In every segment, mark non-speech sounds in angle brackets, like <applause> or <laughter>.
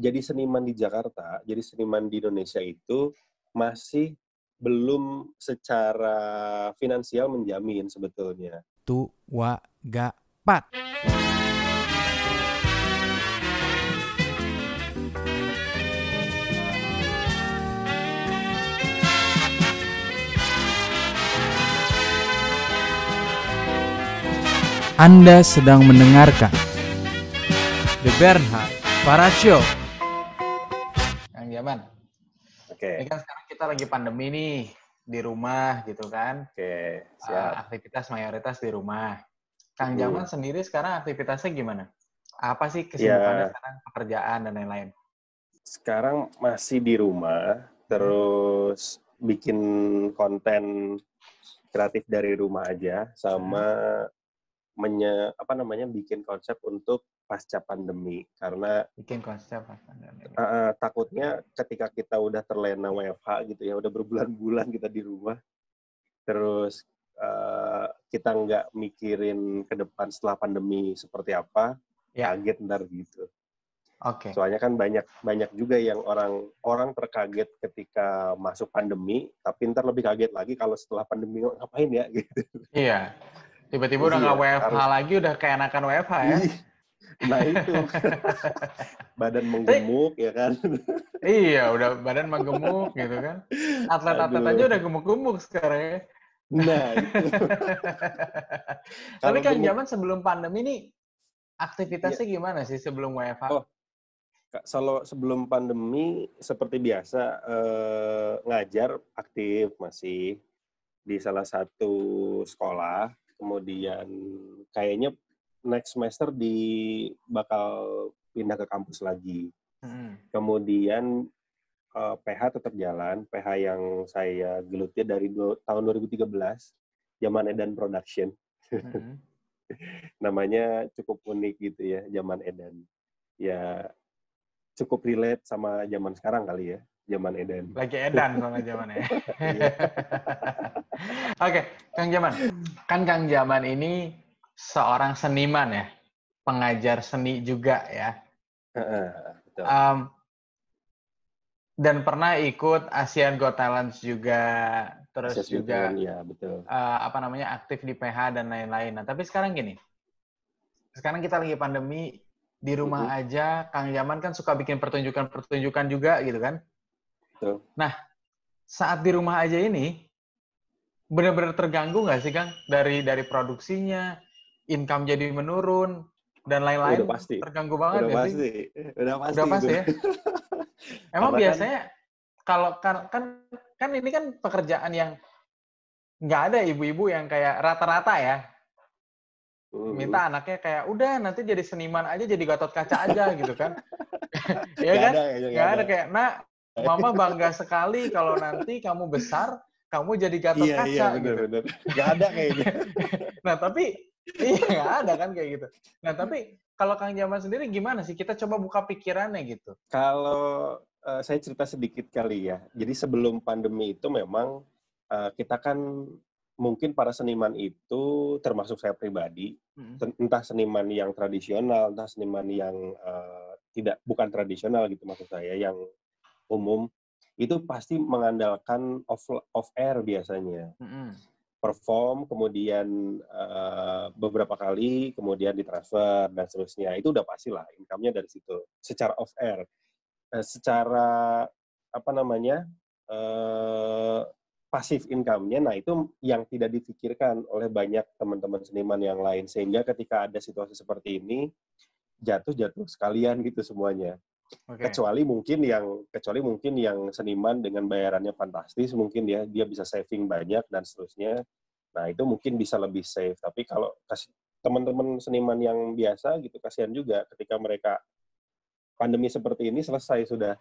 jadi seniman di Jakarta, jadi seniman di Indonesia itu masih belum secara finansial menjamin sebetulnya. Tua gapat. Anda sedang mendengarkan The Bernhard Para Show. Oke, Ini kan sekarang kita lagi pandemi nih di rumah gitu kan. oke, Uh, siap. aktivitas mayoritas di rumah. Kang Hmm. Jaman sendiri sekarang aktivitasnya gimana? Apa sih kesibukannya Ya. sekarang pekerjaan dan lain-lain? Sekarang masih di rumah, terus bikin konten kreatif dari rumah aja, sama menye, apa namanya bikin konsep untuk pasca pandemi. Karena Bikin konsep lain-lain. uh, takutnya ketika kita udah terlena WFH gitu ya, udah berbulan-bulan kita di rumah, terus uh, kita nggak mikirin ke depan setelah pandemi seperti apa, Ya. kaget ntar gitu. Oke. Soalnya kan banyak banyak juga yang orang orang terkaget ketika masuk pandemi, tapi ntar lebih kaget lagi kalau setelah pandemi ngapain ya <laughs> gitu. Iya. Tiba-tiba udah Iya, nggak WFH harus- lagi, udah keenakan WFH ya. Nah itu <laughs> badan menggemuk ya kan. iya, udah badan menggemuk gitu kan. Atlet-atlet aja udah gemuk-gemuk sekarang ya. Nah <laughs> itu. Tapi kan gemuk- zaman sebelum pandemi nih aktivitasnya gimana sih sebelum WFH? Oh, Kalau sebelum pandemi seperti biasa eh, ngajar aktif masih di salah satu sekolah. Kemudian kayaknya next semester di bakal pindah ke kampus lagi. Mm-mm. Kemudian eh, PH tetap jalan. PH yang saya geluti dari du- tahun 2013, zaman Edan Production. Mm-mm. <laughs> Namanya cukup unik gitu ya, zaman Edan. Ya cukup relate sama zaman sekarang kali ya, zaman Edan. Lagi edan soalnya zamannya. <laughs> Iya. <laughs> Oke, Kang Jaman. Kan Kang Jaman ini seorang seniman ya, pengajar seni juga ya. Betul. Em, dan pernah ikut Asian Got Talent juga, terus Akses juga ya betul. eh, apa namanya aktif di PH dan lain-lain. Nah, tapi sekarang gini, sekarang kita lagi pandemi di rumah Mhm. aja. Kang Jaman kan suka bikin pertunjukan-pertunjukan juga gitu kan? Betul. Nah, saat di rumah aja ini benar-benar terganggu nggak sih Kang dari dari produksinya, income jadi menurun dan lain-lain? Pasti. Terganggu banget Udah nggak pasti, sih? udah pasti. Udah pasti ya. <laughs> Emang Karena kan- biasanya kalau kan, kan kan ini kan pekerjaan yang nggak ada ibu-ibu yang kayak rata-rata ya Mhm. minta anaknya kayak udah nanti jadi seniman aja jadi gatot kaca aja gitu kan <laughs> Iya Nggak kan ada, kayaknya, nggak ada kayak nak mama bangga sekali kalau nanti kamu besar kamu jadi gatot Iya, kaca iya, gitu benar-benar. Nggak ada kayaknya. <laughs> nah tapi iya nggak ada kan kayak gitu nah tapi kalau kang Jaman sendiri gimana sih kita coba buka pikirannya gitu Kalau eh, saya cerita sedikit kali ya. Jadi sebelum pandemi itu memang eh, kita kan mungkin para seniman itu termasuk saya pribadi, ten- entah seniman yang tradisional, entah seniman yang eh, tidak bukan tradisional gitu maksud saya, yang umum itu pasti mengandalkan off off air biasanya. Mm-mm. perform, kemudian eh, beberapa kali, kemudian ditransfer dan seterusnya. Itu udah pasti lah, income-nya dari situ. Secara off air, Eh, secara apa namanya eh, pasif income-nya, nah itu yang tidak difikirkan oleh banyak teman-teman seniman yang lain. Sehingga ketika ada situasi seperti ini, jatuh-jatuh sekalian gitu semuanya Oke. kecuali mungkin yang kecuali mungkin yang seniman dengan bayarannya fantastis mungkin ya dia bisa saving banyak dan seterusnya. Nah itu mungkin bisa lebih safe. Tapi kalau teman-teman seniman yang biasa gitu kasihan juga ketika mereka pandemi seperti ini selesai sudah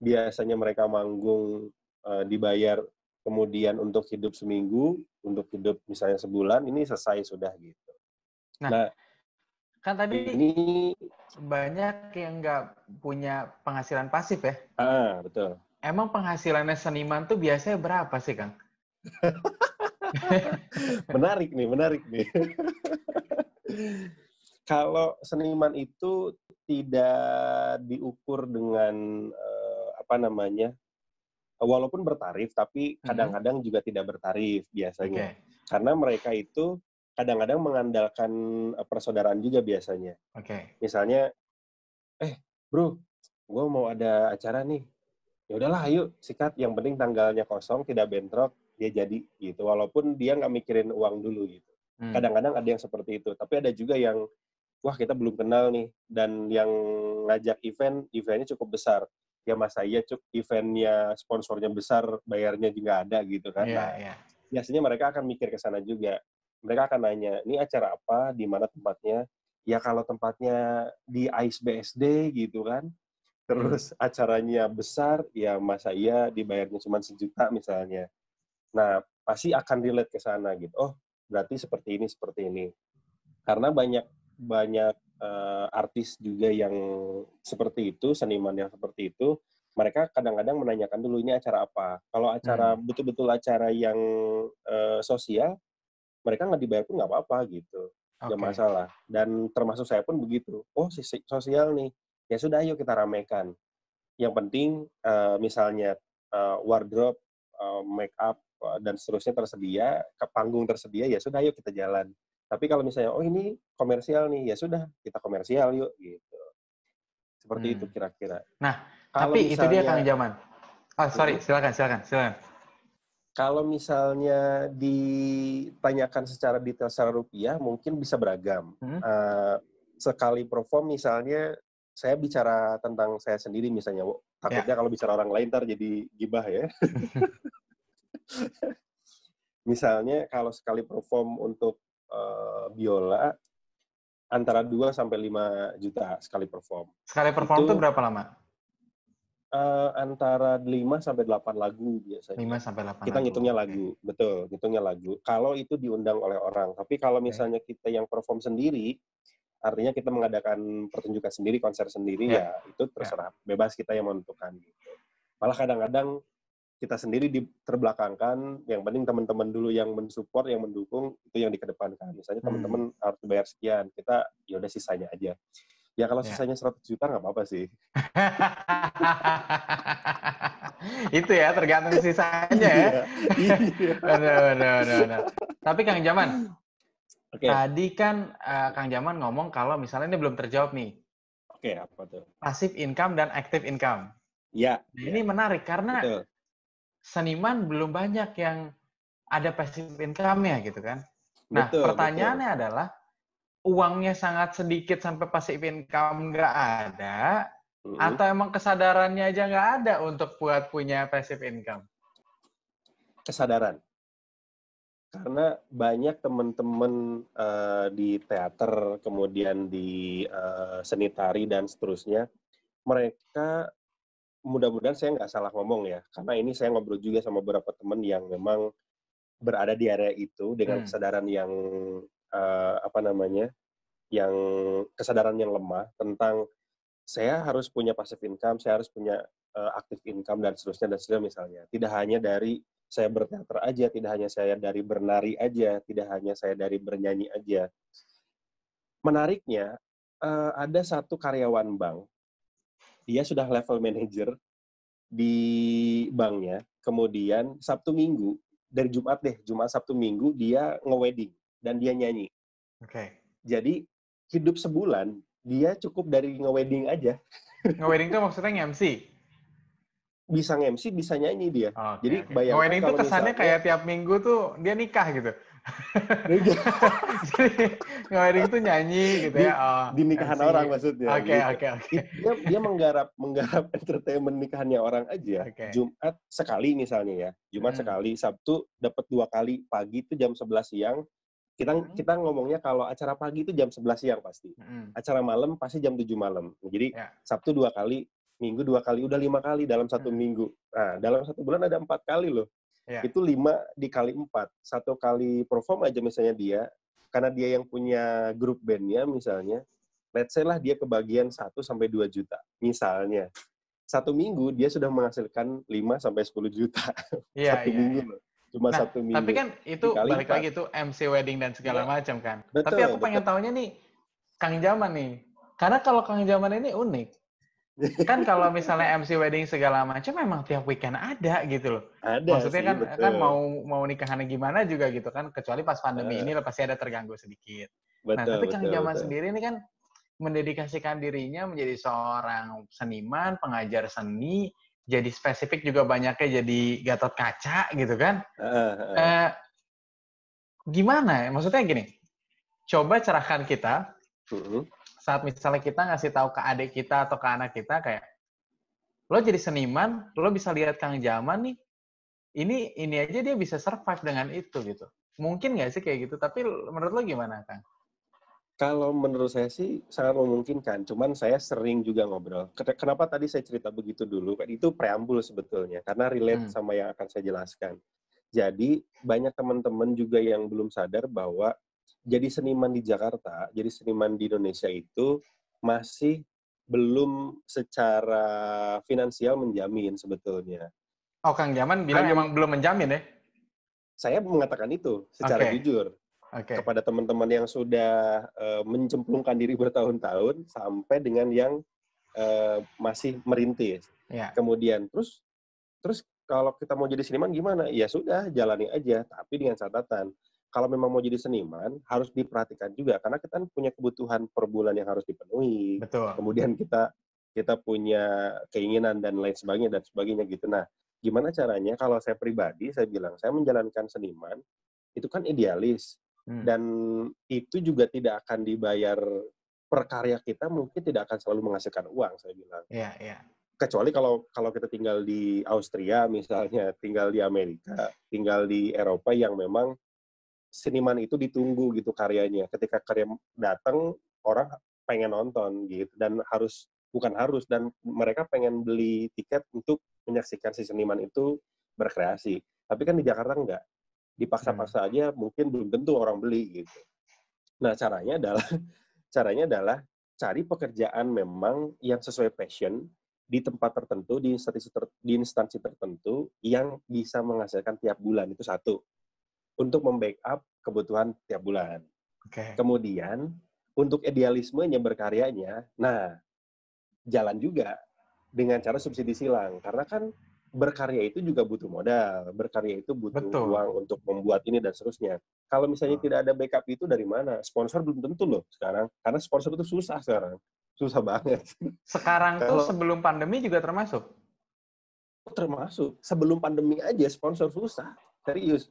biasanya mereka manggung eh, dibayar kemudian untuk hidup seminggu untuk hidup misalnya sebulan ini selesai sudah gitu. Nah, nah kan tadi ini banyak yang nggak punya penghasilan pasif ya ah betul Emang penghasilannya seniman tuh biasanya berapa sih, Kang? <laughs> menarik nih, menarik nih. <laughs> Kalau seniman itu tidak diukur dengan uh, apa namanya, walaupun bertarif, tapi Mhm. kadang-kadang juga tidak bertarif biasanya. Oke. Karena mereka itu kadang-kadang mengandalkan eh, persaudaraan juga biasanya. Oke. Misalnya, eh bro, gue mau ada acara nih. Ya udahlah, ayo sikat. Yang penting tanggalnya kosong, tidak bentrok, dia jadi gitu. Walaupun dia nggak mikirin uang dulu gitu. Hmm. Kadang-kadang ada yang seperti itu. Tapi ada juga yang, wah kita belum kenal nih. Dan yang ngajak event, eventnya cukup besar. Ya masa iya cuk eventnya sponsornya besar, bayarnya juga ada gitu kan. Iya, Nah, iya. biasanya mereka akan mikir ke sana juga. Mereka akan nanya, ini acara apa, di mana tempatnya? Ya kalau tempatnya di AIS BSD gitu kan. Terus acaranya besar, ya masa iya dibayarnya cuma sejuta misalnya. Nah, pasti akan relate ke sana gitu. Oh, berarti seperti ini, seperti ini. Karena banyak banyak eh, artis juga yang seperti itu, seniman yang seperti itu, mereka kadang-kadang menanyakan dulu ini acara apa. Kalau acara betul-betul acara yang eh, sosial, mereka nggak dibayar pun nggak apa-apa gitu, nggak Oke. masalah. Dan termasuk saya pun begitu. Oh, sisi sosial nih, ya sudah ayo kita ramekan. Yang penting eh, misalnya eh, wardrobe, eh, make up eh, dan seterusnya tersedia, ke panggung tersedia, ya sudah ayo kita jalan. Tapi kalau misalnya oh ini komersial nih, ya sudah kita komersial yuk gitu. Seperti Hmm. itu kira-kira. Nah, Kalau Tapi itu dia misalnya- Kang Jaman. Ah, sorry, silakan, silakan, silakan. Kalau misalnya ditanyakan secara detail secara rupiah, mungkin bisa beragam. Hmm. Eh, sekali perform misalnya, saya bicara tentang saya sendiri misalnya, takutnya kalau bicara orang lain ntar jadi gibah ya. <laughs> misalnya kalau sekali perform untuk eh, biola, antara 2 sampai 5 juta sekali perform. Sekali perform Itu- itu berapa lama? Eh, antara 5 sampai 8 lagu biasanya. 5 sampai 8 kita ngitungnya Oke. lagu, betul, ngitungnya lagu. Kalau itu diundang oleh orang, tapi kalau misalnya kita yang perform sendiri, artinya kita mengadakan pertunjukan sendiri, konser sendiri, Ya. ya itu terserah, bebas kita yang menentukan. Gitu. Malah kadang-kadang kita sendiri di terbelakangkan, yang penting teman-teman dulu yang mensupport, yang mendukung, itu yang dikedepankan. Misalnya Hmm. teman-teman harus bayar sekian, kita ya udah sisanya aja. Ya kalau Ya. sisanya 100 juta nggak apa-apa sih. <laughs> itu ya, tergantung sisanya ya. Iya. Benar, benar, benar, benar. Tapi Kang Jaman, Oke, tadi kan eh, Kang Jaman ngomong kalau misalnya ini belum terjawab nih, oke apa tuh? passive income dan active income. Ya, Nah, ini menarik karena betul. seniman belum banyak yang ada passive income-nya gitu kan. Nah, Betul, pertanyaannya adalah uangnya sangat sedikit sampai passive income nggak ada. Mm-mm. atau emang kesadarannya aja nggak ada untuk buat punya passive income? kesadaran. Karena banyak teman-teman eh, di teater, kemudian di eh, seni tari dan seterusnya, mereka mudah-mudahan saya nggak salah ngomong ya, karena ini saya ngobrol juga sama beberapa teman yang memang berada di area itu dengan Hmm. kesadaran yang eh, apa namanya, yang kesadaran yang lemah tentang saya harus punya passive income, saya harus punya eh, active income dan seterusnya dan seterusnya misalnya. Tidak hanya dari saya berteater aja, tidak hanya saya dari bernari aja, tidak hanya saya dari bernyanyi aja. Menariknya, eh, ada satu karyawan bank, dia sudah level manager di banknya, kemudian Sabtu Minggu, dari Jumat deh, Jumat Sabtu Minggu, dia nge-wedding, dan dia nyanyi. Oke. Jadi, hidup sebulan, dia cukup dari nge-wedding aja. <laughs> Nge-wedding itu maksudnya nge-MC? Bisa nge-MC, bisa nyanyi dia. Oke, Jadi, oke. bayangkan Nge-wedding itu kesannya misalnya- kayak tiap minggu tuh dia nikah gitu. <laughs> Jadi nge-wedding tuh nyanyi gitu Di- ya. oh, di nikahan MC. orang maksudnya. Oke, gitu. oke, oke. dia dia menggarap menggarap entertainment nikahannya orang aja. Oke. Jumat sekali misalnya ya. Jumat Hmm. sekali, Sabtu dapat dua kali, pagi itu jam 11 siang. Kita Hmm. kita ngomongnya kalau acara pagi itu jam 11 siang pasti. Mm-mm. Acara malam pasti jam 7 malam. Jadi Ya. Sabtu dua kali, Minggu dua kali, udah lima kali dalam satu Hmm. minggu. Nah, dalam satu bulan ada empat kali loh. Ya. Itu lima dikali empat. Satu kali perform aja misalnya dia, karena dia yang punya grup bandnya misalnya, let's say lah dia kebagian 1 sampai 2 juta misalnya. Satu minggu dia sudah menghasilkan 5 sampai 10 juta. Iya, <laughs> satu iya, minggu iya. loh. Cuma Nah, satu minggu. Tapi kan itu Dikali balik empat. lagi itu MC wedding dan segala Iya. macam kan. Betul, Tapi aku pengen betul. taunya nih Kang Jaman nih. Karena kalau Kang Jaman ini unik. <laughs> kan kalau misalnya MC wedding segala macam memang tiap weekend ada gitu loh. Ada Maksudnya sih, kan betul. kan mau mau nikahan gimana juga gitu kan kecuali pas pandemi Eh. ini pasti ada terganggu sedikit. betul, nah, tapi Kang betul, Jaman betul. sendiri ini kan mendedikasikan dirinya menjadi seorang seniman, pengajar seni, jadi spesifik juga banyaknya jadi Gatot Kaca gitu kan. Heeh, heeh. Eh, gimana ya? Maksudnya gini, coba cerahkan kita Mm-mm. saat misalnya kita ngasih tahu ke adik kita atau ke anak kita kayak, lo jadi seniman, lo bisa lihat Kang Jaman nih, ini ini aja dia bisa survive dengan itu gitu. Mungkin nggak sih kayak gitu? Tapi menurut lo gimana, Kang? Kalau menurut saya sih sangat memungkinkan. Cuman saya sering juga ngobrol. Ken- Kenapa tadi saya cerita begitu dulu? Kan itu preambul sebetulnya, karena relate Hmm. sama yang akan saya jelaskan. Jadi banyak teman-teman juga yang belum sadar bahwa jadi seniman di Jakarta, jadi seniman di Indonesia itu masih belum secara finansial menjamin sebetulnya. Oh, Kang Jaman bilang Hanya- emang belum menjamin ya? Saya mengatakan itu secara Oke. jujur. Oke. kepada teman-teman yang sudah eh, mencemplungkan diri bertahun-tahun sampai dengan yang eh, masih merintis. Ya. Kemudian terus terus kalau kita mau jadi seniman gimana? Ya sudah, jalani aja, tapi dengan catatan kalau memang mau jadi seniman harus diperhatikan juga karena kita kan punya kebutuhan per bulan yang harus dipenuhi. Betul. Kemudian kita kita punya keinginan dan lain sebagainya dan sebagainya gitu. Nah, gimana caranya kalau saya pribadi saya bilang saya menjalankan seniman itu kan idealis Hmm. dan itu juga tidak akan dibayar per karya kita mungkin tidak akan selalu menghasilkan uang saya bilang Iya, iya. kecuali kalau kalau kita tinggal di Austria misalnya tinggal di Amerika tinggal di Eropa yang memang seniman itu ditunggu gitu karyanya ketika karya datang orang pengen nonton gitu dan harus bukan harus dan mereka pengen beli tiket untuk menyaksikan si seniman itu berkreasi tapi kan di Jakarta enggak dipaksa-paksa aja mungkin belum tentu orang beli gitu. Nah, caranya adalah <laughs> caranya adalah cari pekerjaan memang yang sesuai passion di tempat tertentu di instansi ter- di instansi tertentu yang bisa menghasilkan tiap bulan itu satu untuk membackup kebutuhan tiap bulan. Oke. Kemudian untuk idealismenya berkaryanya, nah jalan juga dengan cara subsidi silang karena kan berkarya itu juga butuh modal, berkarya itu butuh Betul. uang untuk membuat ini dan seterusnya. Kalau misalnya Betul. tidak ada backup itu dari mana? Sponsor belum tentu loh sekarang, karena sponsor itu susah sekarang, susah banget. Sekarang tuh sebelum pandemi juga termasuk. Termasuk sebelum pandemi aja sponsor susah, serius.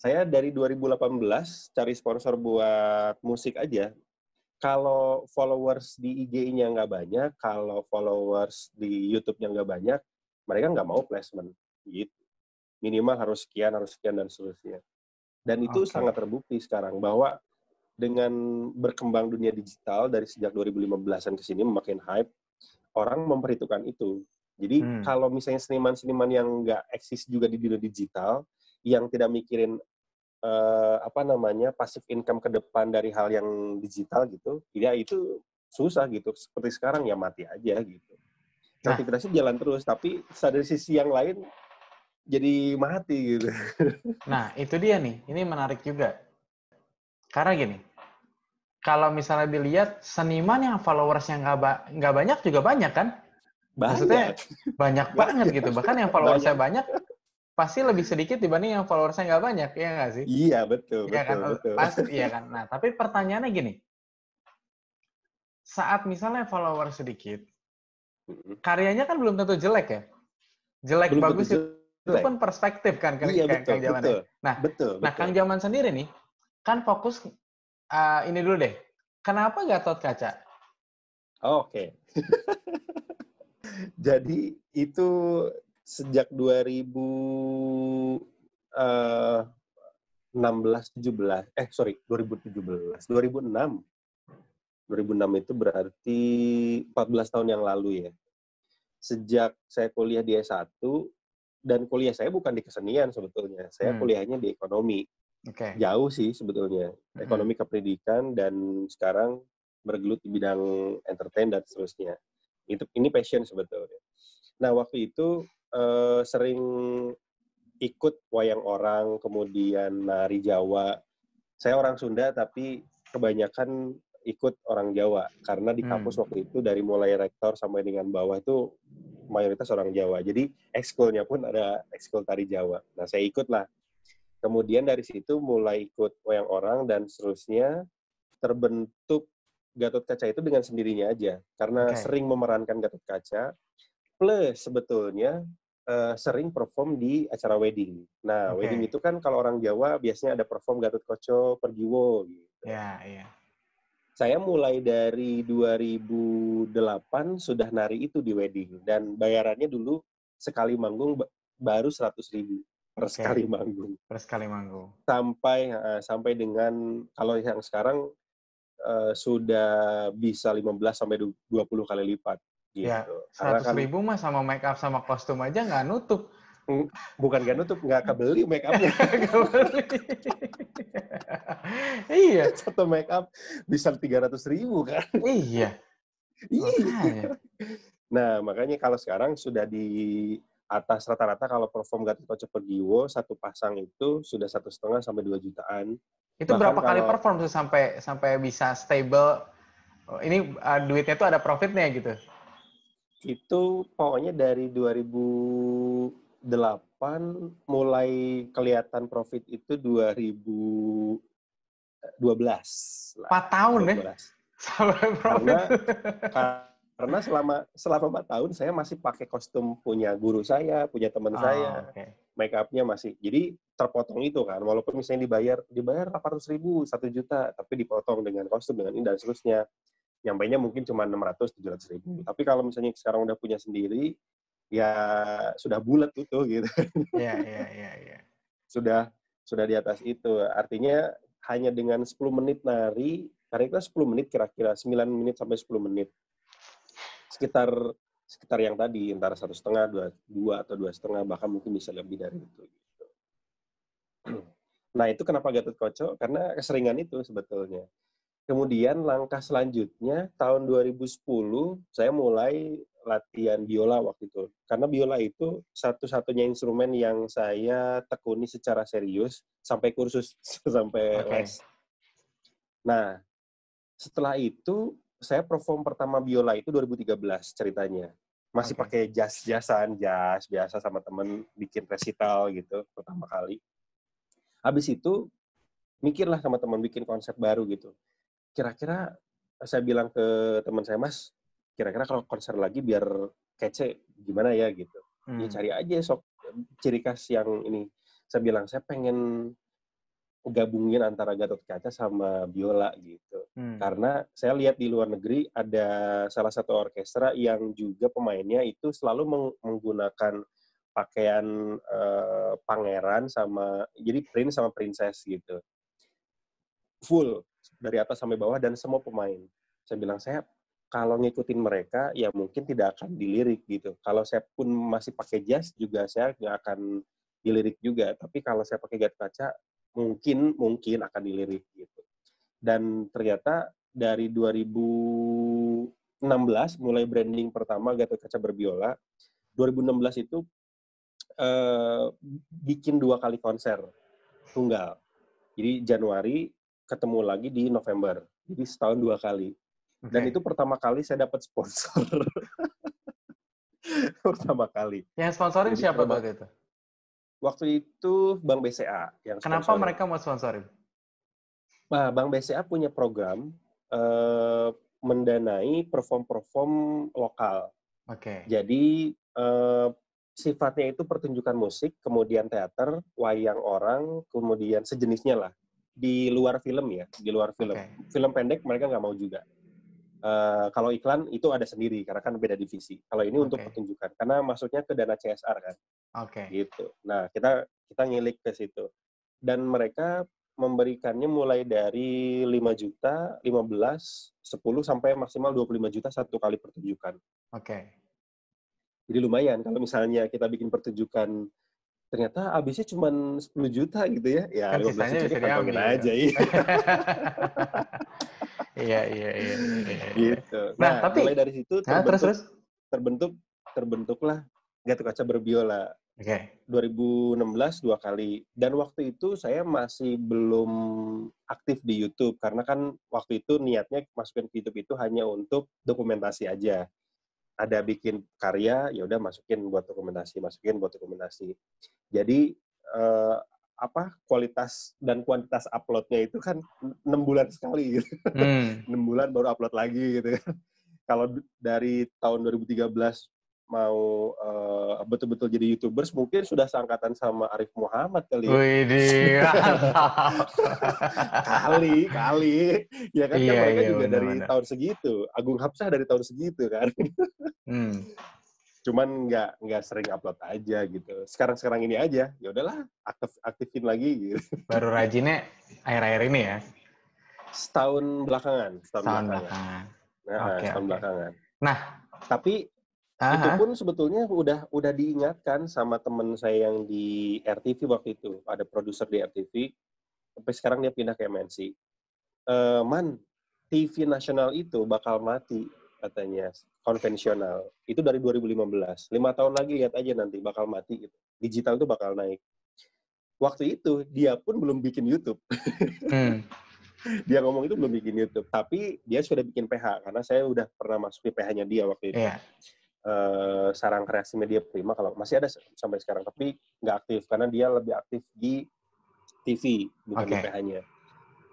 Saya dari 2018 cari sponsor buat musik aja. Kalau followers di IG-nya nggak banyak, kalau followers di YouTube-nya nggak banyak, mereka nggak mau placement gitu. Minimal harus sekian, harus sekian dan seterusnya. Dan itu Oke. sangat terbukti sekarang bahwa dengan berkembang dunia digital dari sejak 2015-an ke sini memakin hype, orang memperhitungkan itu. Jadi Hmm. kalau misalnya seniman-seniman yang nggak eksis juga di dunia digital, yang tidak mikirin eh, apa namanya passive income ke depan dari hal yang digital gitu, ya itu susah gitu. Seperti sekarang ya mati aja gitu. Nah. Jalan terus, tapi dari sisi yang lain jadi mati gitu. <laughs> Nah, itu dia nih. Ini menarik juga. Karena gini, kalau misalnya dilihat seniman yang followersnya nggak ba- nggak banyak juga banyak kan? Maksudnya Banyak. banyak <laughs> banget gitu. Bahkan yang followersnya banyak pasti lebih sedikit dibanding yang followersnya nggak banyak, ya nggak sih? Iya betul, Iya kan? betul. Pasti, iya <laughs> kan? Nah, tapi pertanyaannya gini. Saat misalnya follower sedikit. Karyanya kan belum tentu jelek ya? Jelek Belum bagus itu jelek. pun perspektif kan Kang, Iya Kang- betul, Kang Jaman betul. Nah, betul, Nah, betul. Kang Jaman sendiri nih, kan fokus uh, ini dulu deh. Kenapa Gatot Kaca? Oke. <laughs> Jadi itu sejak 2016 17 eh sorry 2017 2006 2006 itu berarti 14 tahun yang lalu ya. Sejak saya kuliah di S1 dan kuliah saya bukan di kesenian sebetulnya. Saya Hmm. kuliahnya di ekonomi. Oke. Jauh sih sebetulnya. Mhm. Ekonomi kependidikan dan sekarang bergelut di bidang entertain dan seterusnya. Itu ini passion sebetulnya. Nah, waktu itu eh, sering ikut wayang orang, kemudian nari Jawa. Saya orang Sunda tapi kebanyakan ikut orang Jawa karena di kampus Hmm. waktu itu dari mulai rektor sampai dengan bawah itu mayoritas orang Jawa. Jadi ekskulnya pun ada ekskul tari Jawa. Nah saya ikut lah. Kemudian dari situ mulai ikut wayang orang dan seterusnya terbentuk Gatot Kaca itu dengan sendirinya aja karena Oke. sering memerankan Gatot Kaca plus sebetulnya eh, sering perform di acara wedding. Nah, Oke. wedding itu kan kalau orang Jawa biasanya ada perform Gatot Koco, Pergiwo gitu. Ya, iya. Saya mulai dari 2008 sudah nari itu di wedding dan bayarannya dulu sekali manggung ba- baru 100 ribu per Oke. sekali manggung Terus kali manggung. sampai eh, sampai dengan kalau yang sekarang eh, sudah bisa 15 sampai 20 kali lipat gitu. Ya, Karena 100 kan ribu mah sama make up sama kostum aja nggak nutup. Bukan gak nutup, nggak kebeli make upnya. <laughs> Iya, <laughs> Satu make up bisa 300 ribu kan. iya. Iya. Nah, makanya kalau sekarang sudah di atas rata-rata kalau perform Gatot Kaca Pergiwo satu pasang itu sudah satu setengah sampai dua jutaan. Itu Bahkan berapa kali kalau- perform tuh sampai sampai bisa stable? Oh, ini uh, duitnya tuh ada profitnya gitu. Itu pokoknya dari 2008 mulai kelihatan profit itu 2012. lah. 4 tahun ya 12. sampai profit. Karena <laughs> karena selama selama empat tahun saya masih pakai kostum punya guru saya, punya teman Oh, saya, oke. make upnya masih. Jadi terpotong itu kan, walaupun misalnya dibayar dibayar 800 ribu, satu juta, tapi dipotong dengan kostum dengan ini dan seterusnya. Nyampainya mungkin cuma 600 700 ribu. Tapi kalau misalnya sekarang udah punya sendiri, ya sudah bulat itu gitu. Iya, iya, iya, iya. sudah sudah di atas itu. Artinya hanya dengan 10 menit nari, nari itu 10 menit kira-kira 9 menit sampai 10 menit. Sekitar sekitar yang tadi antara satu setengah dua dua atau dua setengah bahkan mungkin bisa lebih dari itu. gitu. <clears throat> Nah itu kenapa Gatot Koco? Karena keseringan itu sebetulnya. Kemudian langkah selanjutnya tahun 2010 saya mulai latihan biola waktu itu. Karena biola itu satu-satunya instrumen yang saya tekuni secara serius sampai kursus, <laughs> sampai Oke. les. Nah, setelah itu saya perform pertama biola itu 2013 ceritanya. Masih Oke. pakai jas-jasan, jas biasa sama temen bikin resital gitu pertama kali. Habis itu mikirlah sama teman bikin konsep baru gitu. Kira-kira saya bilang ke teman saya, Mas, kira-kira kalau konser lagi biar kece gimana ya gitu. Ya Hmm. cari aja sok ciri khas yang ini. Saya bilang saya pengen gabungin antara Gatot Kaca sama biola gitu. Hmm. Karena saya lihat di luar negeri ada salah satu orkestra yang juga pemainnya itu selalu meng- menggunakan pakaian eh, pangeran sama jadi prince sama princess gitu. Full dari atas sampai bawah dan semua pemain. Saya bilang saya kalau ngikutin mereka ya mungkin tidak akan dilirik gitu. Kalau saya pun masih pakai jas juga saya nggak akan dilirik juga. Tapi kalau saya pakai gat kaca mungkin mungkin akan dilirik gitu. Dan ternyata dari 2016 mulai branding pertama Gatot Kaca Berbiola, 2016 itu eh, bikin dua kali konser tunggal. Jadi Januari ketemu lagi di November. Jadi setahun dua kali. Dan Oke. itu pertama kali saya dapat sponsor. <laughs> pertama kali. Yang sponsorin Jadi siapa waktu itu? Waktu itu Bank BCA yang Kenapa sponsorin. mereka mau sponsorin? Nah, Bank BCA punya program eh, mendanai perform-perform lokal. Oke. Jadi eh, sifatnya itu pertunjukan musik, kemudian teater, wayang orang, kemudian sejenisnya lah. Di luar film ya, di luar film. Oke. Film pendek mereka nggak mau juga. Eh, kalau iklan itu ada sendiri karena kan beda divisi. Kalau ini untuk Oke. pertunjukan karena masuknya ke dana CSR kan Oke. gitu. Nah, kita kita ngilik ke situ. Dan mereka memberikannya mulai dari 5 juta, 15, 10 sampai maksimal 25 juta satu kali pertunjukan. Oke. Jadi lumayan kalau misalnya kita bikin pertunjukan ternyata habisnya cuma 10 juta gitu ya. Ya Kan 15 sisanya juta kantongin diambil. aja ya. <laughs> Iya, iya, iya. iya, iya. gitu. Nah, Nah, tapi- mulai dari situ Nah, terus terbentuk terus. terbentuk terbentuklah Gatot Kaca Berbiola. Oke. 2016 dua kali. Dan waktu itu saya masih belum aktif di YouTube karena kan waktu itu niatnya masukin ke YouTube itu hanya untuk dokumentasi aja. Ada bikin karya, ya udah masukin buat dokumentasi, masukin buat dokumentasi. Jadi eh, apa kualitas dan kuantitas uploadnya itu kan enam bulan sekali gitu. Hmm. <laughs> enam bulan baru upload lagi gitu kan. Kalau dari tahun 2013 mau eh, betul-betul jadi youtubers mungkin sudah seangkatan sama Arif Muhammad kali ya. <laughs> Kali kali ya kan, kan Iya, mereka iya, juga dari benar-benar. tahun segitu Agung Hapsah dari tahun segitu kan Hmm. cuman nggak nggak sering upload aja gitu sekarang sekarang ini aja ya udahlah aktif aktifin lagi gitu Baru rajinnya akhir-akhir ini ya, setahun belakangan setahun, tahun belakangan belakangan. Nah, Oke, setahun oke. belakangan Nah, tapi itu Aha. pun sebetulnya udah udah diingatkan sama temen saya yang di RTV waktu itu. Ada produser di RTV sampai sekarang dia pindah ke MNC Eh, man TV nasional itu bakal mati katanya konvensional. Itu dari 2015 lima tahun lagi lihat aja nanti bakal mati gitu. Digital itu bakal naik. Waktu itu dia pun belum bikin YouTube. Hmm. <laughs> dia ngomong itu belum bikin YouTube. Tapi dia sudah bikin PH karena saya udah pernah masuk di PH-nya dia waktu itu. Iya. Eh, sarang kreasi media prima kalau masih ada sampai sekarang tapi nggak aktif karena dia lebih aktif di TV bukan di Oke. PH-nya.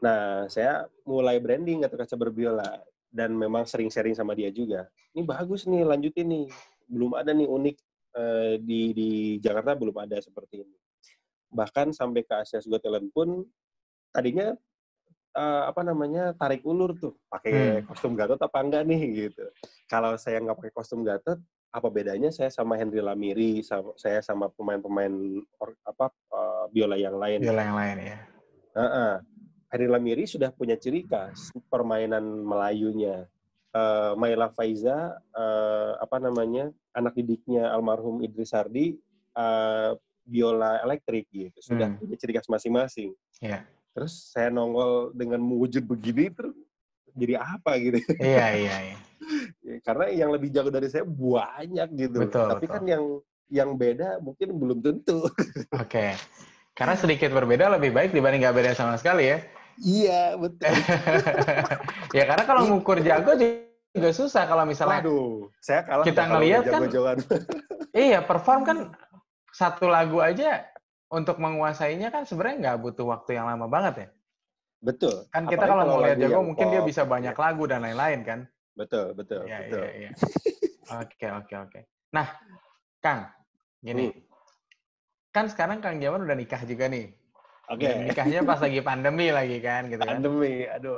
Nah saya mulai branding atau kaca berbiola dan memang sering sharing sama dia juga. Ini bagus nih lanjutin nih belum ada nih unik eh, di di Jakarta belum ada seperti ini. Bahkan sampai ke Asia Got Talent pun tadinya eh, apa namanya tarik ulur tuh pakai kostum Gatot apa enggak nih gitu. Kalau saya nggak pakai kostum Gatot, apa bedanya saya sama Henry Lamiri, sama, saya sama pemain-pemain apa eh, biola yang lain. Biola yang lain ya. Heeh. Henry Lamiri sudah punya ciri khas permainan Melayunya. Eh, Maila Faiza, eh, apa namanya, anak didiknya almarhum Idris Sardi, eh, biola elektrik gitu, sudah Hmm. punya ciri khas masing-masing. Iya. Terus saya nongol dengan mewujud begini, terus jadi apa gitu? Iya, iya, iya. <laughs> Ya, Karena yang lebih jago dari saya banyak gitu. Betul, Tapi betul. kan yang yang beda mungkin belum tentu. <laughs> Oke. Karena sedikit berbeda lebih baik dibanding nggak beda sama sekali ya. iya betul. <laughs> ya karena kalau ngukur jago juga susah kalau misalnya Waduh, saya kalah Kita ngelihat kan- iya perform kan satu lagu aja untuk menguasainya kan sebenarnya nggak butuh waktu yang lama banget ya. betul. Kan kita Apalagi kalau mau lihat jago mungkin dia bisa banyak ya. lagu dan lain-lain kan. Betul, betul, Iya, betul. iya, iya. Oke, oke, oke. Nah, Kang, gini. Hmm. Kan sekarang Kang Jaman udah nikah juga nih. Oke. Dan nikahnya pas lagi pandemi lagi kan gitu kan. Pandemi, aduh.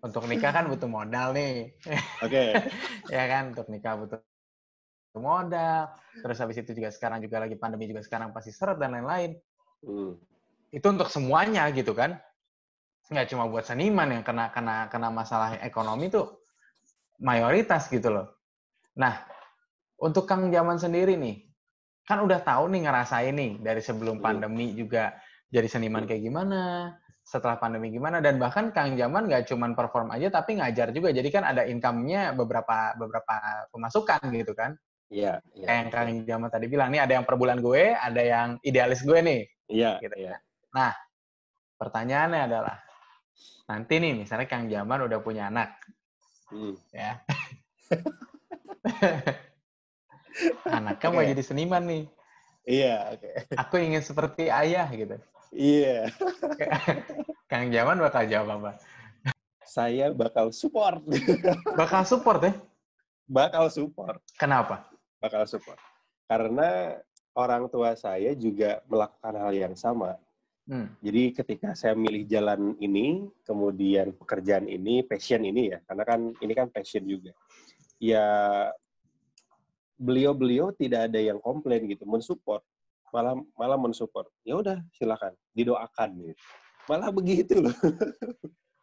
Untuk nikah kan butuh modal nih. Oke. <laughs> ya kan untuk nikah butuh modal. Terus habis itu juga sekarang juga lagi pandemi juga sekarang pasti seret dan lain-lain. Hmm. Itu untuk semuanya gitu kan. Nggak cuma buat seniman yang kena kena kena masalah ekonomi tuh mayoritas gitu loh. Nah, untuk Kang Jaman sendiri nih, kan udah tahu nih ngerasain nih dari sebelum Hmm. pandemi juga jadi seniman kayak gimana, setelah pandemi gimana, dan bahkan Kang Jaman nggak cuman perform aja tapi ngajar juga. Jadi kan ada income-nya beberapa beberapa pemasukan gitu kan. Iya, iya. Kayak yang Kang Jaman tadi bilang nih ada yang per bulan gue, ada yang idealis gue nih. Iya, gitu iya. Pertanyaannya adalah nanti nih misalnya Kang Jaman udah punya anak Hmm. ya. <laughs> Anaknya mau Oke. jadi seniman nih. Iya, oke. Aku ingin seperti ayah gitu. Iya. <laughs> Kang Jaman bakal jawab apa? Saya bakal support. Bakal support ya? bakal support. Kenapa? Bakal support. Karena orang tua saya juga melakukan hal yang sama. Hmm. Jadi ketika saya milih jalan ini, kemudian pekerjaan ini, passion ini ya, karena kan ini kan passion juga. Ya beliau-beliau tidak ada yang komplain gitu, mensupport, malah malah mensupport. Ya udah silakan, didoakan gitu. Malah begitu loh.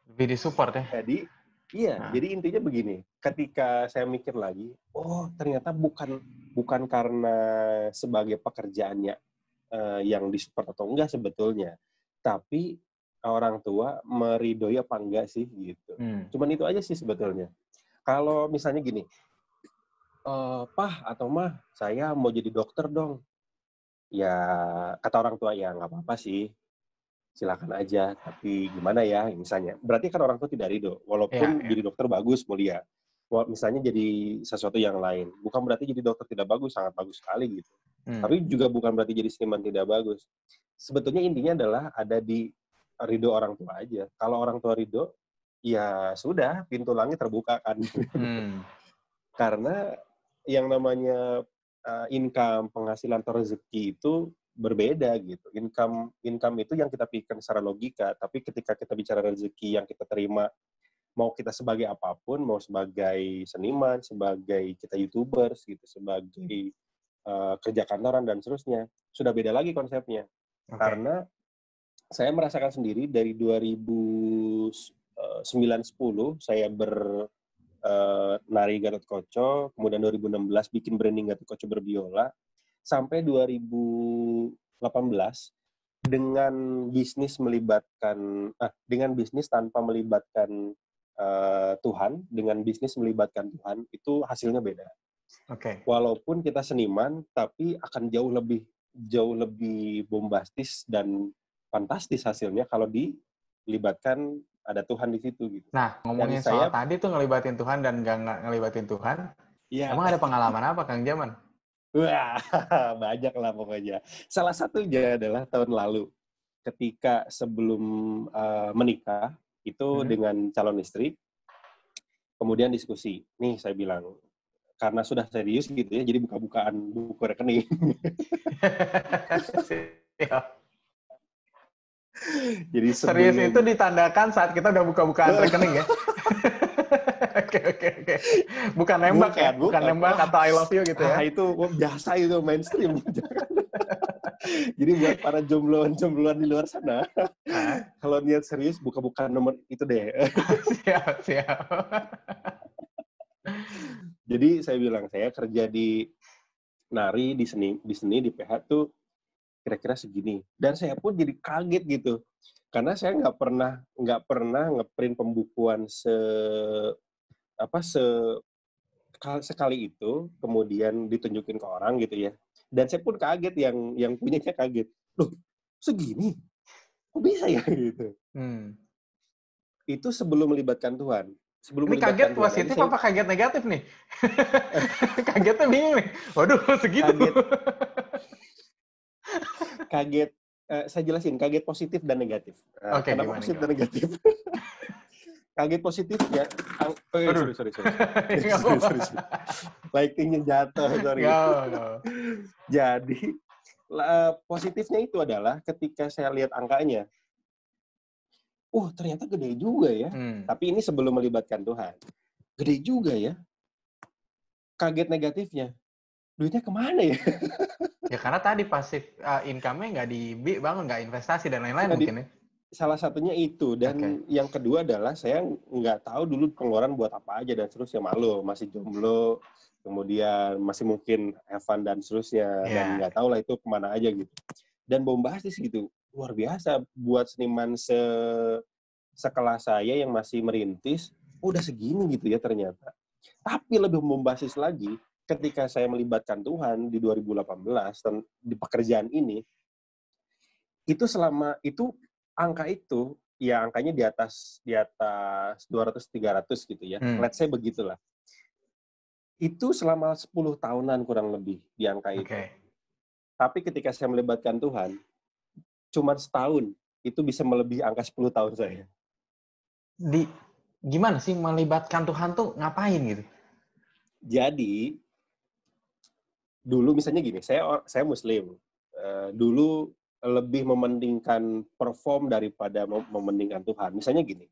Lebih disupport ya? Jadi iya, Nah. jadi intinya begini, ketika saya mikir lagi, oh ternyata bukan bukan karena sebagai pekerjaannya eh, yang disupport atau enggak sebetulnya, tapi orang tua meridoi apa enggak sih gitu. Hmm. Cuman itu aja sih sebetulnya. Kalau misalnya gini, eh, pah atau mah saya mau jadi dokter dong. ya kata orang tua ya nggak apa-apa sih silakan aja tapi gimana ya misalnya. Berarti kan orang tua tidak ridho walaupun Iya, iya. jadi dokter bagus mulia. Misalnya jadi sesuatu yang lain. Bukan berarti jadi dokter tidak bagus sangat bagus sekali gitu. Hmm. tapi juga bukan berarti jadi seniman tidak bagus. Sebetulnya intinya adalah ada di ridho orang tua aja. Kalau orang tua ridho ya sudah pintu langit terbuka kan. Hmm. <laughs> karena yang namanya uh, income penghasilan atau rezeki itu berbeda gitu. Income income itu yang kita pikirkan secara logika tapi ketika kita bicara rezeki yang kita terima mau kita sebagai apa pun mau sebagai seniman sebagai kita youtubers gitu sebagai uh, kerja kantoran dan seterusnya sudah beda lagi konsepnya. Oke. karena saya merasakan sendiri dari 2009-10 saya ber eh, nari Gatot Koco, kemudian 2016 bikin branding Gatot Koco berbiola, sampai 2018 dengan bisnis melibatkan ah, dengan bisnis tanpa melibatkan eh, Tuhan, dengan bisnis melibatkan Tuhan itu hasilnya beda. Oke. Walaupun kita seniman, tapi akan jauh lebih jauh lebih bombastis dan fantastis hasilnya kalau dilibatkan ada Tuhan di situ gitu. Nah, ngomongin Dan saya- soal tadi tuh ngelibatin Tuhan dan gak nggak ngelibatin Tuhan, Iya. emang ada pengalaman apa Kang Jaman? Wah, <laughs> banyak lah pokoknya. Salah satunya adalah tahun lalu, ketika sebelum uh, menikah, itu Hmm. dengan calon istri, kemudian diskusi. Nih, saya bilang, karena sudah serius gitu ya, jadi buka-bukaan buku rekening. <laughs> Jadi Serius sebelum- itu ditandakan saat kita udah buka-bukaan rekening ya? <laughs> Oke, oke, oke. Bukan nembak ya? Bukan, Bukan bukan. nembak atau I love you gitu Ah, ya? itu biasa itu mainstream. <laughs> Jadi buat para jombloan-jombloan di luar sana, Ah, kalau niat serius buka-buka nomor itu deh. <laughs> siap, siap. Jadi saya bilang saya kerja di nari di seni di seni di PH tuh kira-kira segini. Dan saya pun jadi kaget gitu. Karena saya nggak pernah nggak pernah ngeprint pembukuan se apa se kal- sekali itu kemudian ditunjukin ke orang gitu ya. Dan saya pun kaget yang yang punyanya kaget. Loh, segini? Kok bisa ya <laughs> gitu. Hmm. Itu sebelum melibatkan Tuhan. Sebelum Ini kaget positif saya- apa kaget negatif nih? <laughs> Kagetnya bingung nih. Waduh, segitu. Kaget. kaget eh, saya jelasin kaget positif dan negatif. Oke, kenapa gimana, positif gimana? dan negatif? <laughs> kaget positif ya. eh, Aduh. sorry, sorry, sorry. Nggak <laughs> sorry, apa-apa. sorry, sorry. Lightingnya jatuh, sorry. Apa, nggak apa. Jadi positifnya itu adalah ketika saya lihat angkanya, oh ternyata gede juga ya. Hmm. Tapi ini sebelum melibatkan Tuhan. Gede juga ya. Kaget negatifnya, duitnya ke mana ya? <laughs> Ya karena tadi pasif uh, income-nya nggak di bangun, nggak investasi dan lain-lain Nggak di- mungkin ya. Salah satunya itu. Dan yang kedua adalah saya nggak tahu dulu pengeluaran buat apa aja dan seterusnya. Malu masih jomblo kemudian masih mungkin Evan dan seterusnya. Dan Iya. nggak tahu lah itu ke mana aja gitu. Dan bombastis gitu luar biasa. Buat seniman se sekelas saya yang masih merintis udah segini gitu ya ternyata. Tapi lebih bombastis lagi ketika saya melibatkan Tuhan di 2018 dan di pekerjaan ini itu selama itu angka itu ya angkanya di atas di atas 200 300 gitu ya. Hmm. Let's say begitulah. Itu selama 10 tahunan kurang lebih di angka itu. Tapi ketika saya melibatkan Tuhan cuma setahun itu bisa melebihi angka 10 tahun saya. Di gimana sih melibatkan Tuhan tuh ngapain gitu? Jadi dulu misalnya gini, saya saya muslim. Eh, dulu lebih mementingkan perform daripada mem- mementingkan Tuhan. Misalnya gini.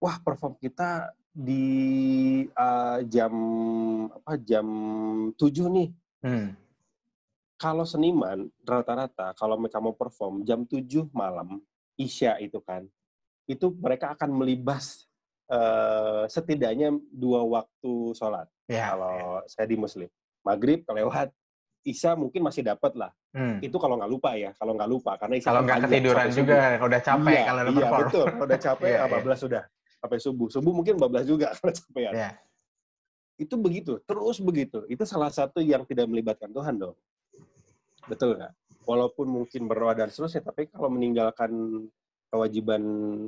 Wah, perform kita di eh, jam apa jam 7 nih. Hmm. Kalau seniman rata-rata kalau mereka mau perform jam 7 malam Isya itu kan. Itu mereka akan melibas eh, setidaknya dua waktu sholat Ya. kalau saya di muslim maghrib kelewat isya mungkin masih dapat lah Hmm. itu kalau nggak lupa ya kalau nggak lupa karena isya Kalau kan nggak ketiduran juga, kalau udah capek iya, kalau udah iya perform. betul kalau udah <laughs> capek iya. 14 sudah sampai subuh subuh mungkin 14 juga <laughs> kalau capek ya Iya. itu begitu terus begitu itu salah satu yang tidak melibatkan Tuhan dong Betul nggak? Walaupun mungkin berdoa dan seterusnya, tapi kalau meninggalkan kewajiban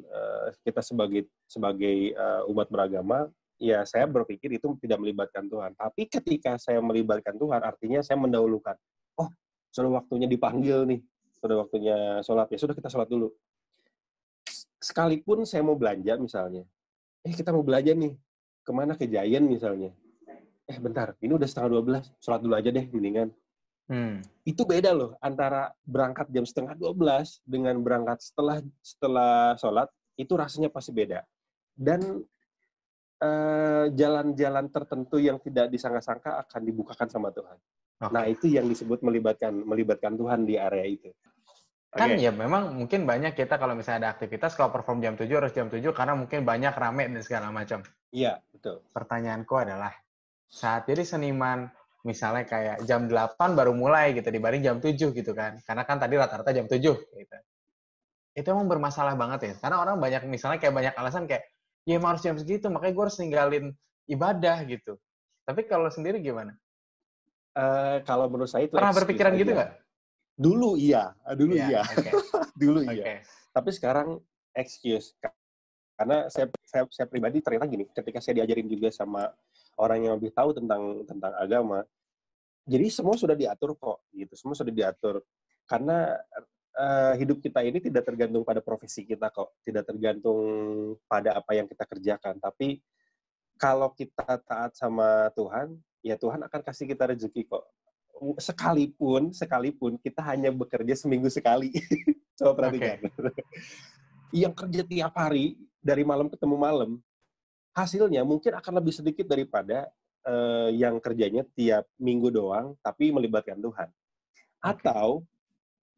uh, kita sebagai sebagai uh, umat beragama, ya saya berpikir itu tidak melibatkan Tuhan. Tapi ketika saya melibatkan Tuhan, artinya saya mendahulukan. Oh, sudah waktunya dipanggil nih, sudah waktunya sholat. Ya sudah kita sholat dulu. Sekalipun saya mau belanja misalnya, eh kita mau belanja nih, ke mana ke Giant misalnya. Eh bentar, ini udah setengah 12, sholat dulu aja deh mendingan. Hmm. Itu beda loh antara berangkat jam setengah 12 dengan berangkat setelah setelah sholat, itu rasanya pasti beda. Dan jalan-jalan uh, tertentu yang tidak disangka-sangka akan dibukakan sama Tuhan. Okay. Nah itu yang disebut melibatkan melibatkan Tuhan di area itu. Kan okay. ya memang mungkin banyak kita kalau misalnya ada aktivitas kalau perform jam 7 harus jam 7 karena mungkin banyak rame dan segala macam. Iya, betul. Pertanyaanku adalah saat jadi seniman misalnya kayak jam 8 baru mulai gitu dibanding jam 7 gitu kan. Karena kan tadi rata-rata jam 7 gitu. Itu emang bermasalah banget ya. Karena orang banyak misalnya kayak banyak alasan kayak ya emang harus jam segitu makanya gue harus ninggalin ibadah gitu. Tapi kalau sendiri gimana? Uh, kalau menurut saya itu pernah berpikiran aja. gitu nggak? Dulu iya, dulu yeah, iya. Okay. <laughs> dulu okay. iya. Tapi sekarang excuse karena saya, saya saya pribadi ternyata gini, ketika saya diajarin juga sama orang yang lebih tahu tentang tentang agama. Jadi semua sudah diatur kok, gitu. Semua sudah diatur. Karena uh, hidup kita ini tidak tergantung pada profesi kita kok, tidak tergantung pada apa yang kita kerjakan. Tapi kalau kita taat sama Tuhan, ya Tuhan akan kasih kita rezeki kok. Sekalipun, sekalipun kita hanya bekerja seminggu sekali. <laughs> Coba perhatikan. Okay. <laughs> yang kerja tiap hari dari malam ketemu malam, hasilnya mungkin akan lebih sedikit daripada uh, yang kerjanya tiap minggu doang, tapi melibatkan Tuhan. Atau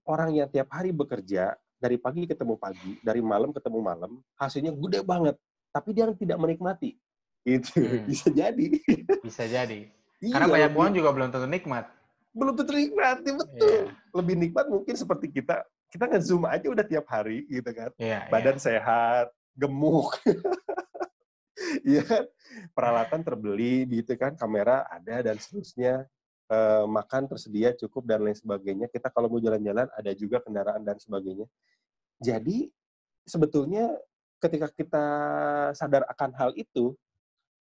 orang yang tiap hari bekerja dari pagi ketemu pagi, dari malam ketemu malam, hasilnya gede banget, tapi dia tidak menikmati. Itu hmm. <laughs> bisa jadi. Bisa jadi. Iya, Karena banyak orang juga belum tentu nikmat. Belum tentu nikmat, betul. Yeah. Lebih nikmat mungkin seperti kita, kita nge-zoom aja udah tiap hari gitu kan. Yeah, Badan yeah. sehat, gemuk. <laughs> Iya kan? Peralatan terbeli gitu kan, kamera ada dan seterusnya. E, makan tersedia cukup dan lain sebagainya. Kita kalau mau jalan-jalan ada juga kendaraan dan sebagainya. Jadi sebetulnya ketika kita sadar akan hal itu,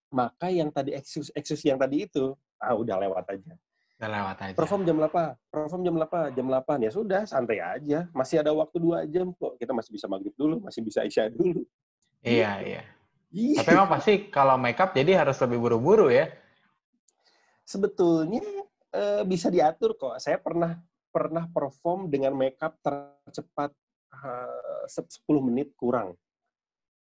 maka yang tadi eksis eksis yang tadi itu, ah udah lewat aja. Udah lewat aja. Perform jam berapa? Perform jam berapa? Jam 8. Ya sudah, santai aja. Masih ada waktu dua jam kok. Kita masih bisa maghrib dulu, masih bisa isya dulu. Iya, gitu. iya. Iya. Tapi emang pasti kalau makeup jadi harus lebih buru-buru ya? Sebetulnya e, bisa diatur kok. Saya pernah pernah perform dengan makeup tercepat eh, uh, 10 menit kurang.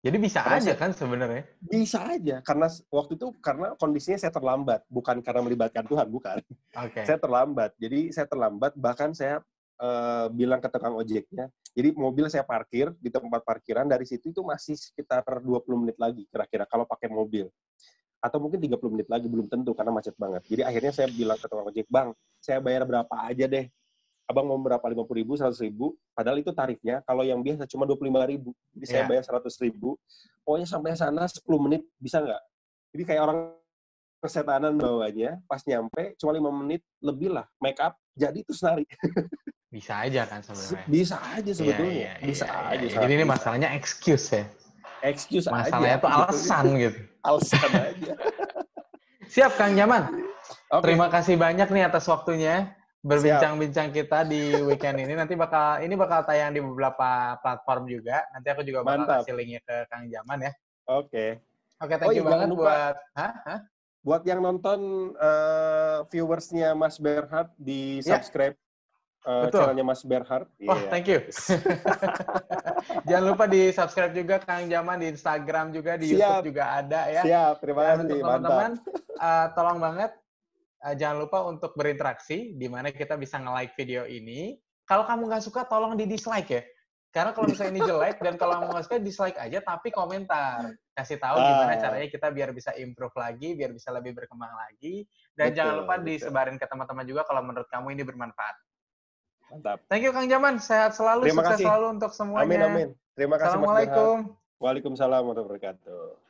Jadi bisa karena aja saya, kan sebenarnya? Bisa aja karena waktu itu karena kondisinya saya terlambat, bukan karena melibatkan Tuhan, bukan. Okay. Saya terlambat. Jadi saya terlambat bahkan saya uh, bilang ke tukang ojeknya. Jadi mobil saya parkir di tempat parkiran dari situ itu masih sekitar 20 menit lagi kira-kira kalau pakai mobil. Atau mungkin 30 menit lagi belum tentu karena macet banget. Jadi akhirnya saya bilang ke tukang ojek, "Bang, saya bayar berapa aja deh." Abang mau berapa? 50 ribu, 100 ribu. Padahal itu tarifnya, kalau yang biasa cuma 25 ribu. Jadi saya yeah. bayar 100 ribu. Pokoknya sampai sana 10 menit, bisa nggak? Jadi kayak orang kesetanan bawahnya, pas nyampe cuma 5 menit lebih lah, make up, jadi itu nari. Bisa aja kan sebenarnya. Bisa aja iya, sebetulnya. Iya, iya, bisa iya, aja. Iya. Jadi ini masalahnya excuse ya. Excuse masalahnya aja. Masalahnya itu alasan gitu. alasan <laughs> aja. Siap Kang Nyaman. Okay. Terima kasih banyak nih atas waktunya berbincang-bincang kita di weekend ini. Nanti bakal ini bakal tayang di beberapa platform juga. Nanti aku juga bakal Mantap. kasih linknya ke Kang Jaman ya. Oke. Okay. Oke, okay, thank oh, you iya, banget buat Hah? Hah? Buat yang nonton uh, viewersnya Mas Berhard di ya. subscribe uh, channelnya Mas Berhard. Oh, yeah. thank you. <laughs> Jangan lupa di subscribe juga Kang Jaman di Instagram juga di Siap. YouTube juga ada ya. Siap, terima kasih. Untuk teman-teman, uh, tolong banget uh, jangan lupa untuk berinteraksi di mana kita bisa nge-like video ini. Kalau kamu nggak suka, tolong di dislike ya. Karena kalau misalnya ini jelek dan kalau kamu nggak suka, dislike aja tapi komentar. Kasih tahu gimana caranya kita biar bisa improve lagi, biar bisa lebih berkembang lagi. Dan betul, jangan lupa betul. disebarin ke teman-teman juga kalau menurut kamu ini bermanfaat. Mantap. Thank you Kang Jaman. Sehat selalu, Terima sukses kasih. selalu untuk semuanya. Amin amin. Terima kasih Assalamualaikum. Waalaikumsalam warahmatullahi wabarakatuh.